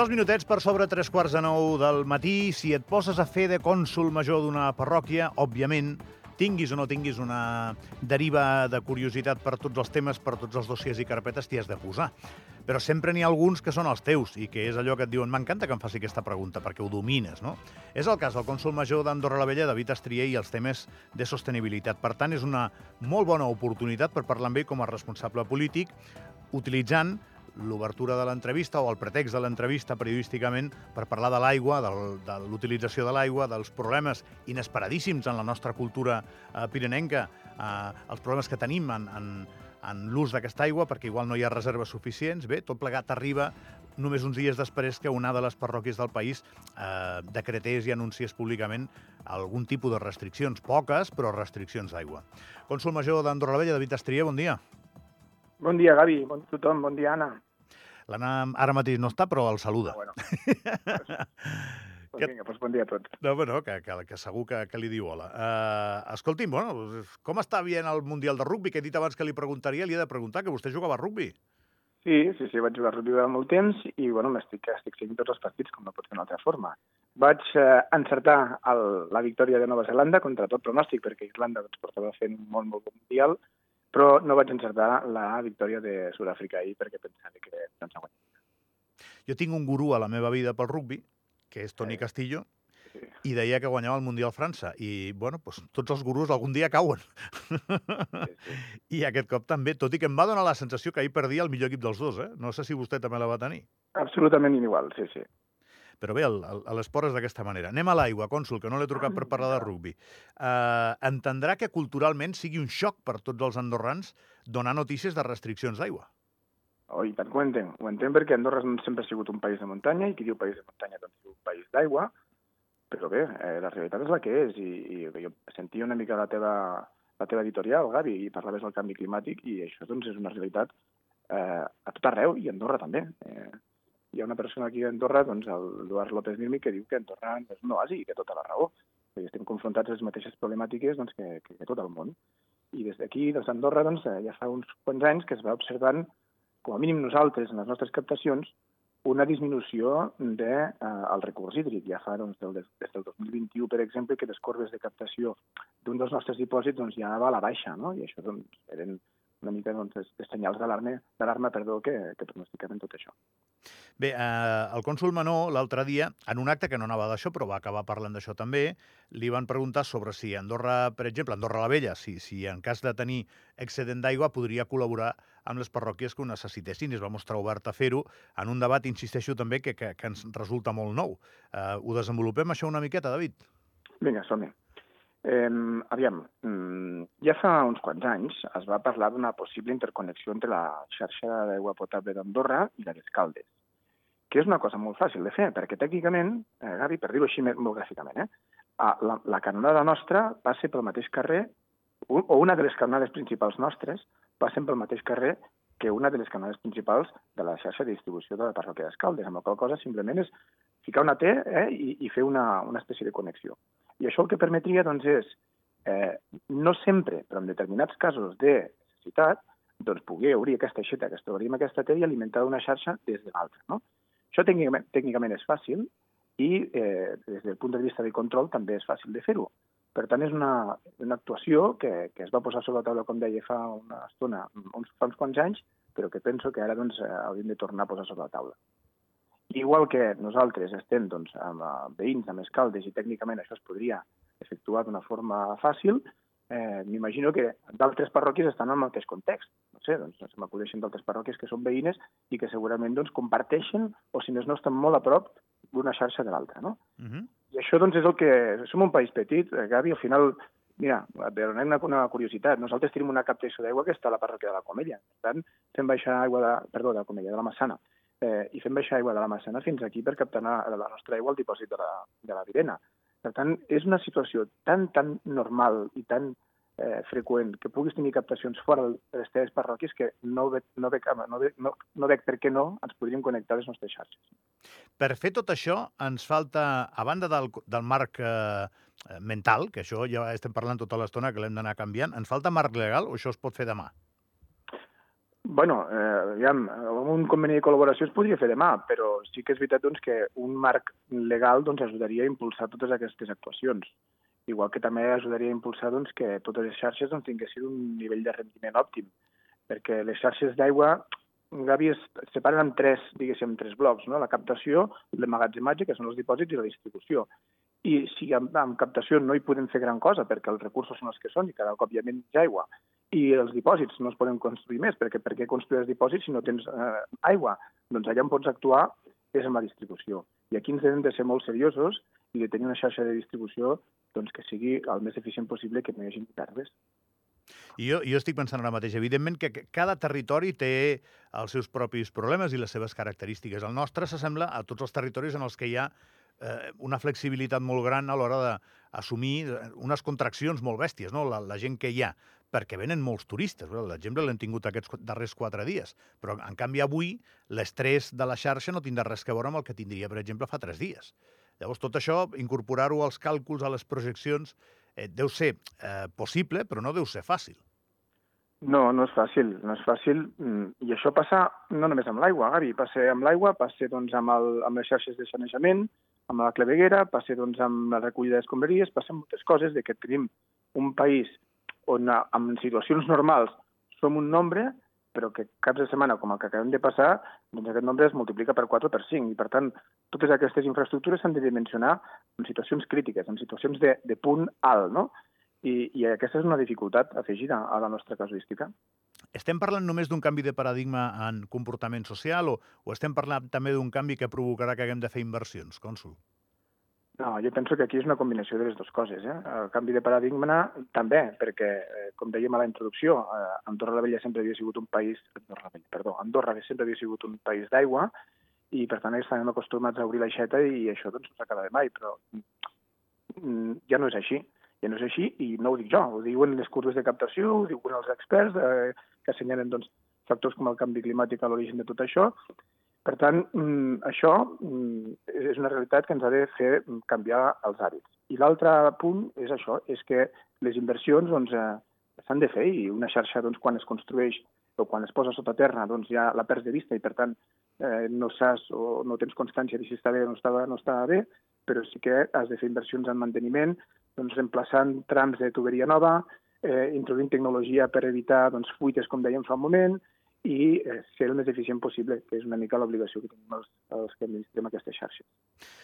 Dos minutets per sobre tres quarts de nou del matí. Si et poses a fer de cònsul major d'una parròquia, òbviament, tinguis o no tinguis una deriva de curiositat per tots els temes, per tots els dossiers i carpetes, t'hi has de posar. Però sempre n'hi ha alguns que són els teus i que és allò que et diuen m'encanta que em faci aquesta pregunta perquè ho domines, no? És el cas del cònsul major d'Andorra la Vella, David Estrier, i els temes de sostenibilitat. Per tant, és una molt bona oportunitat per parlar amb ell com a responsable polític, utilitzant l'obertura de l'entrevista o el pretext de l'entrevista periodísticament per parlar de l'aigua, de l'utilització de l'aigua, dels problemes inesperadíssims en la nostra cultura eh, pirenenca, eh, els problemes que tenim en, en, en l'ús d'aquesta aigua, perquè igual no hi ha reserves suficients. Bé, tot plegat arriba només uns dies després que una de les parròquies del país eh, decretés i anunciés públicament algun tipus de restriccions, poques, però restriccions d'aigua. Cònsul Major d'Andorra la Vella, David Estrier, bon dia. Bon dia, Gavi. Bon tothom. Bon dia, Anna. L'Anna ara mateix no està, però el saluda. Ah, bueno. pues, vinga, doncs bon dia a tots. No, bueno, que, que, que segur que, que li diu hola. Uh, escolti'm, bueno, com està bien el Mundial de Rugby? Que he dit abans que li preguntaria, li he de preguntar, que vostè jugava a rugby. Sí, sí, sí, vaig jugar a rugby durant molt temps i, bueno, m'estic estic seguint tots els partits, com no pot ser d'una altra forma. Vaig eh, encertar el, la victòria de Nova Zelanda contra tot pronòstic, perquè Islanda doncs, portava fent un molt, molt bon Mundial, però no vaig encertar la victòria de Sud-àfrica ahir perquè pensava que no ens guanyat. Jo tinc un gurú a la meva vida pel rugby, que és Toni Castillo, sí. i deia que guanyava el Mundial França. I, bueno, doncs, tots els gurus algun dia cauen. Sí, sí. I aquest cop també, tot i que em va donar la sensació que ahir perdia el millor equip dels dos, eh? No sé si vostè també la va tenir. Absolutament igual, sí, sí. Però bé, l'esport és d'aquesta manera. Anem a l'aigua, cònsul, que no l'he trucat per parlar de rugby. Uh, entendrà que culturalment sigui un xoc per tots els andorrans donar notícies de restriccions d'aigua. Oh, i tant que ho entenc. Ho entenc perquè Andorra sempre ha sigut un país de muntanya i qui diu país de muntanya doncs diu país d'aigua, però bé, eh, la realitat és la que és i, i jo sentia una mica la teva, la teva editorial, Gavi, i parlaves del canvi climàtic i això doncs, és una realitat eh, a tot arreu i a Andorra també. Eh, hi ha una persona aquí a Andorra, doncs, l'Eduard López Nirmi, que diu que Andorra és un oasi i que tota la raó. Perquè estem confrontats a les mateixes problemàtiques doncs, que, que, que tot el món. I des d'aquí, des d'Andorra, doncs, ja fa uns quants anys que es va observant, com a mínim nosaltres, en les nostres captacions, una disminució del de, eh, el recurs hídric. Ja fa doncs, del, des del 2021, per exemple, que les corbes de captació d'un dels nostres dipòsits doncs, ja va a la baixa, no? i això doncs, eren una mica doncs, de senyals d'alarma perdó, que, que pronosticaven tot això. Bé, eh, el cònsul Manó, l'altre dia, en un acte que no anava d'això, però va acabar parlant d'això també, li van preguntar sobre si Andorra, per exemple, Andorra la Vella, si, si en cas de tenir excedent d'aigua podria col·laborar amb les parròquies que ho necessitessin i es va mostrar obert a fer-ho en un debat, insisteixo també, que, que, que ens resulta molt nou. Eh, ho desenvolupem això una miqueta, David? Vinga, som-hi. Eh, aviam, mm, ja fa uns quants anys es va parlar d'una possible interconnexió entre la xarxa d'aigua potable d'Andorra i la d'Escaldes, que és una cosa molt fàcil de fer, perquè tècnicament, eh, Gavi, per dir-ho així molt gràficament, eh, la, la canonada nostra passa pel mateix carrer, o una de les canonades principals nostres passen pel mateix carrer que una de les canonades principals de la xarxa de distribució de la parròquia d'Escaldes, amb la qual cosa simplement és ficar una T eh, i, i fer una, una espècie de connexió. I això el que permetria doncs, és, eh, no sempre, però en determinats casos de necessitat, doncs poder obrir aquesta aixeta que amb aquesta T i alimentar una xarxa des de l'altra. No? Això tècnicament, tècnicament és fàcil i eh, des del punt de vista de control també és fàcil de fer-ho. Per tant, és una, una actuació que, que es va posar sobre la taula, com deia, fa una estona, uns, fa uns quants anys, però que penso que ara doncs, eh, hauríem de tornar a posar sobre la taula. Igual que nosaltres estem doncs, amb veïns, amb escaldes, i tècnicament això es podria efectuar d'una forma fàcil, eh, m'imagino que d'altres parròquies estan en el mateix context. No sé, doncs, se m'acudeixen d'altres parròquies que són veïnes i que segurament doncs, comparteixen, o si més no estan molt a prop d'una xarxa de l'altra. No? Uh -huh. I això doncs, és el que... Som un país petit, eh, Gavi, al final Mira, per una, una curiositat, nosaltres tenim una captació d'aigua que està a la parròquia de la Comella. Per tant, fem baixar aigua de, perdó, de la Comella, de la Massana eh, i fem baixar aigua de la Massana fins aquí per captar la, nostra aigua al dipòsit de la, de la Virena. Per tant, és una situació tan, tan normal i tan eh, freqüent que puguis tenir captacions fora de les teves parròquies que no veig, no, veig, no, veig, no, no veig per què no ens podríem connectar a les nostres xarxes. Per fer tot això ens falta, a banda del, del marc eh, mental, que això ja estem parlant tota l'estona que l'hem d'anar canviant, ens falta marc legal o això es pot fer demà? Bueno, eh, ja, un conveni de col·laboració es podria fer demà, però sí que és veritat doncs, que un marc legal doncs, ajudaria a impulsar totes aquestes actuacions. Igual que també ajudaria a impulsar doncs, que totes les xarxes doncs, tinguessin un nivell de rendiment òptim, perquè les xarxes d'aigua Gavi es separen en tres, diguéssim, tres blocs, no? la captació, l'emmagatzematge, que són els dipòsits, i la distribució. I si amb, amb captació no hi podem fer gran cosa, perquè els recursos són els que són i cada cop hi ha menys aigua, i els dipòsits no es poden construir més, perquè per què construir els dipòsits si no tens eh, aigua? Doncs allà on pots actuar és amb la distribució. I aquí ens hem de ser molt seriosos i de tenir una xarxa de distribució doncs, que sigui el més eficient possible que no hi hagi pèrdues. Jo, jo estic pensant ara mateix, evidentment, que cada territori té els seus propis problemes i les seves característiques. El nostre s'assembla a tots els territoris en els que hi ha eh, una flexibilitat molt gran a l'hora d'assumir eh, unes contraccions molt bèsties, no? la, la gent que hi ha, perquè venen molts turistes. L'exemple l'hem tingut aquests darrers quatre dies, però en canvi avui l'estrès de la xarxa no tindrà res que veure amb el que tindria, per exemple, fa tres dies. Llavors, tot això, incorporar-ho als càlculs, a les projeccions, eh, deu ser eh, possible, però no deu ser fàcil. No, no és fàcil, no és fàcil. Mm, I això passa no només amb l'aigua, Gavi, passa amb l'aigua, passa doncs, amb, el, amb les xarxes de sanejament, amb la claveguera, passa doncs, amb la recollida d'escombraries, passa moltes coses de que tenim un país on en situacions normals som un nombre, però que caps de setmana, com el que acabem de passar, doncs aquest nombre es multiplica per 4 o per 5. I, per tant, totes aquestes infraestructures s'han de dimensionar en situacions crítiques, en situacions de, de punt alt, no? I, I aquesta és una dificultat afegida a la nostra casuística. Estem parlant només d'un canvi de paradigma en comportament social o, o estem parlant també d'un canvi que provocarà que haguem de fer inversions, cònsul? No, jo penso que aquí és una combinació de les dues coses. Eh? El canvi de paradigma també, perquè, eh, com dèiem a la introducció, eh, Andorra la Vella sempre havia sigut un país... Andorra la Vella, perdó, Andorra sempre havia sigut un país d'aigua i, per tant, estan acostumats a obrir l'aixeta i això doncs, no s'acaba de mai, però mm, ja no és així. Ja no és així i no ho dic jo, ho diuen les curves de captació, ho diuen els experts eh, que assenyalen doncs, factors com el canvi climàtic a l'origen de tot això per tant, mm, això mm, és una realitat que ens ha de fer canviar els hàbits. I l'altre punt és això, és que les inversions doncs, eh, s'han de fer i una xarxa doncs, quan es construeix o quan es posa sota terra doncs, ja la perds de vista i per tant eh, no saps o no tens constància de si està bé o no està, no està bé, però sí que has de fer inversions en manteniment, doncs, reemplaçant trams de tuberia nova, eh, introduint tecnologia per evitar doncs, fuites, com dèiem fa un moment, i eh, ser el més eficient possible, que és una mica l'obligació que tenim els, els que administrem aquesta xarxa.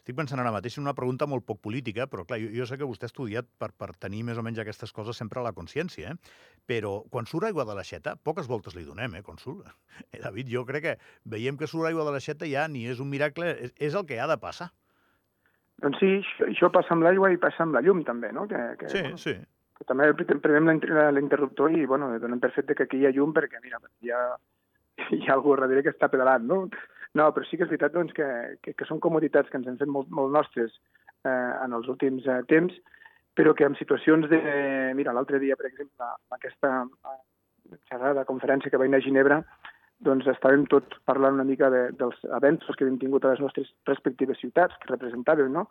Estic pensant ara mateix en una pregunta molt poc política, però clar, jo, jo sé que vostè ha estudiat per, per tenir més o menys aquestes coses sempre a la consciència, eh? però quan surt aigua de l'aixeta, poques voltes li donem, eh, consul? Eh, David, jo crec que veiem que surt aigua de l'aixeta ja ni és un miracle, és, és el que ha de passar. Doncs sí, això, això passa amb l'aigua i passa amb la llum també, no? Que, que, sí, bueno, sí també premem l'interruptor i, bueno, donem per fet que aquí hi ha llum perquè, mira, hi ha, hi ha algú darrere que està pedalant, no? No, però sí que és veritat doncs, que, que, que són comoditats que ens hem fet molt, molt nostres eh, en els últims eh, temps, però que en situacions de... Mira, l'altre dia, per exemple, en aquesta xerrada, conferència que va anar a Ginebra, doncs estàvem tots parlant una mica de, dels avenços que hem tingut a les nostres respectives ciutats, que representaven, no?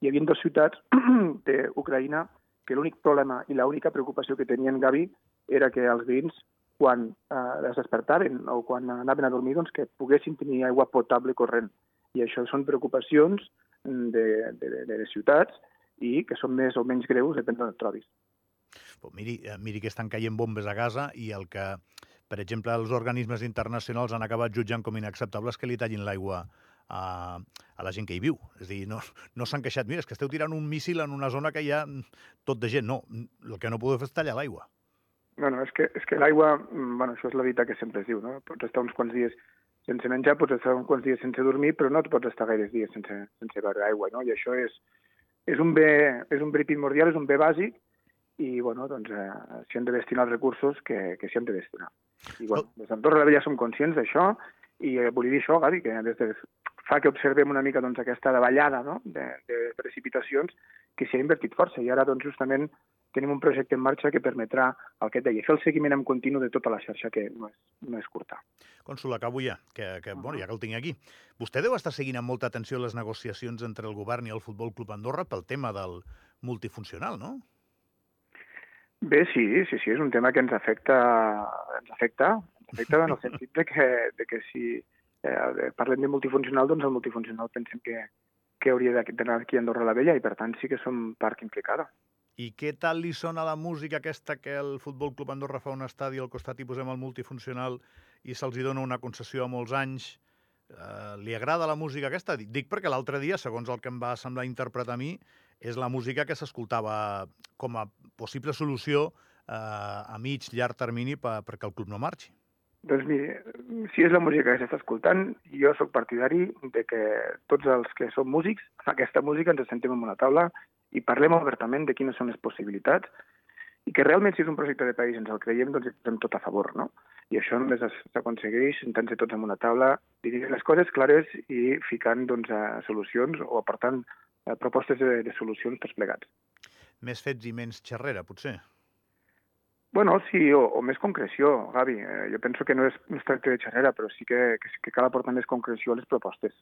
Hi havia dues ciutats d'Ucraïna que l'únic problema i l'única preocupació que tenien Gavi era que els veïns, quan eh, es despertaven o quan anaven a dormir, doncs que poguessin tenir aigua potable corrent. I això són preocupacions de, de, de les ciutats i que són més o menys greus, depèn d'on et trobis. Pues miri, eh, miri que estan caient bombes a Gaza i el que, per exemple, els organismes internacionals han acabat jutjant com inacceptable és que li tallin l'aigua a, a la gent que hi viu. És dir, no, no s'han queixat, mira, és que esteu tirant un míssil en una zona que hi ha tot de gent. No, el que no podeu fer és tallar l'aigua. No, no, és que, és que l'aigua, mm, bueno, això és la veritat que sempre es diu, no? Pots estar uns quants dies sense menjar, pots estar uns quants dies sense dormir, però no et pots estar gaires dies sense, sense beure aigua, no? I això és, és, un bé, és un bé primordial, és un bé bàsic, i, bueno, doncs, eh, s'hi han de destinar els recursos que, que s'hi han de destinar. I, bueno, des d'Andorra la Vella som conscients d'això, i eh, volia dir això, Gavi, que des de fa que observem una mica doncs, aquesta davallada no? de, de precipitacions que s'hi ha invertit força. I ara, doncs, justament, tenim un projecte en marxa que permetrà el que et deia, fer el seguiment en continu de tota la xarxa, que no és, no és curta. Consul, acabo ja, que, que bueno, ja que el tinc aquí. Vostè deu estar seguint amb molta atenció les negociacions entre el govern i el Futbol Club Andorra pel tema del multifuncional, no? Bé, sí, sí, sí, és un tema que ens afecta, ens afecta, ens afecta en el sentit de que, de que si eh, parlem de multifuncional, doncs el multifuncional pensem que, que hauria d'anar aquí a Andorra la Vella i per tant sí que som part implicada. I què tal li sona la música aquesta que el Futbol Club Andorra fa un estadi al costat i posem el multifuncional i se'ls dona una concessió a molts anys? Eh, li agrada la música aquesta? Dic perquè l'altre dia, segons el que em va semblar interpretar a mi, és la música que s'escoltava com a possible solució eh, a mig, llarg termini per, perquè el club no marxi. Doncs miri, si és la música que s'està escoltant, jo sóc partidari de que tots els que som músics, aquesta música ens sentem en una taula i parlem obertament de quines són les possibilitats i que realment si és un projecte de país ens el creiem, doncs hi posem tot a favor, no? I això només s'aconsegueix sentant-se tots en una taula, dirigint les coses clares i ficant doncs, a solucions o aportant a propostes de, de solucions tots plegats. Més fets i menys xerrera, potser? Bueno, sí, o, o més concreció, Gavi. Eh, jo penso que no és, no es tracta de xerrera, però sí que, que, que cal aportar més concreció a les propostes.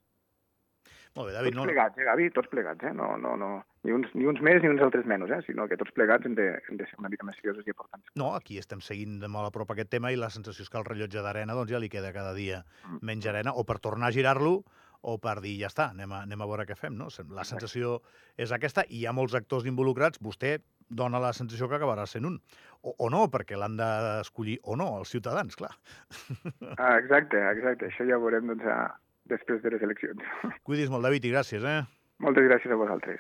Molt bé, David. Tots no... plegats, eh, Gavi? Tots plegats, eh? No, no, no. Ni uns, ni uns més ni uns altres menys, eh? Sinó que tots plegats hem de, hem de ser una mica més seriosos i importants. No, aquí estem seguint de molt a prop aquest tema i la sensació és que el rellotge d'arena doncs, ja li queda cada dia Mm. menys arena, o per tornar a girar-lo, o per dir, ja està, anem a, anem a veure què fem, no? La sensació és aquesta, i hi ha molts actors involucrats, vostè dona la sensació que acabarà sent un. O, o no, perquè l'han d'escollir o no, els ciutadans, clar. Ah, exacte, exacte. Això ja ho veurem doncs, a, després de les eleccions. Cuidis molt, David, i gràcies, eh? Moltes gràcies a vosaltres.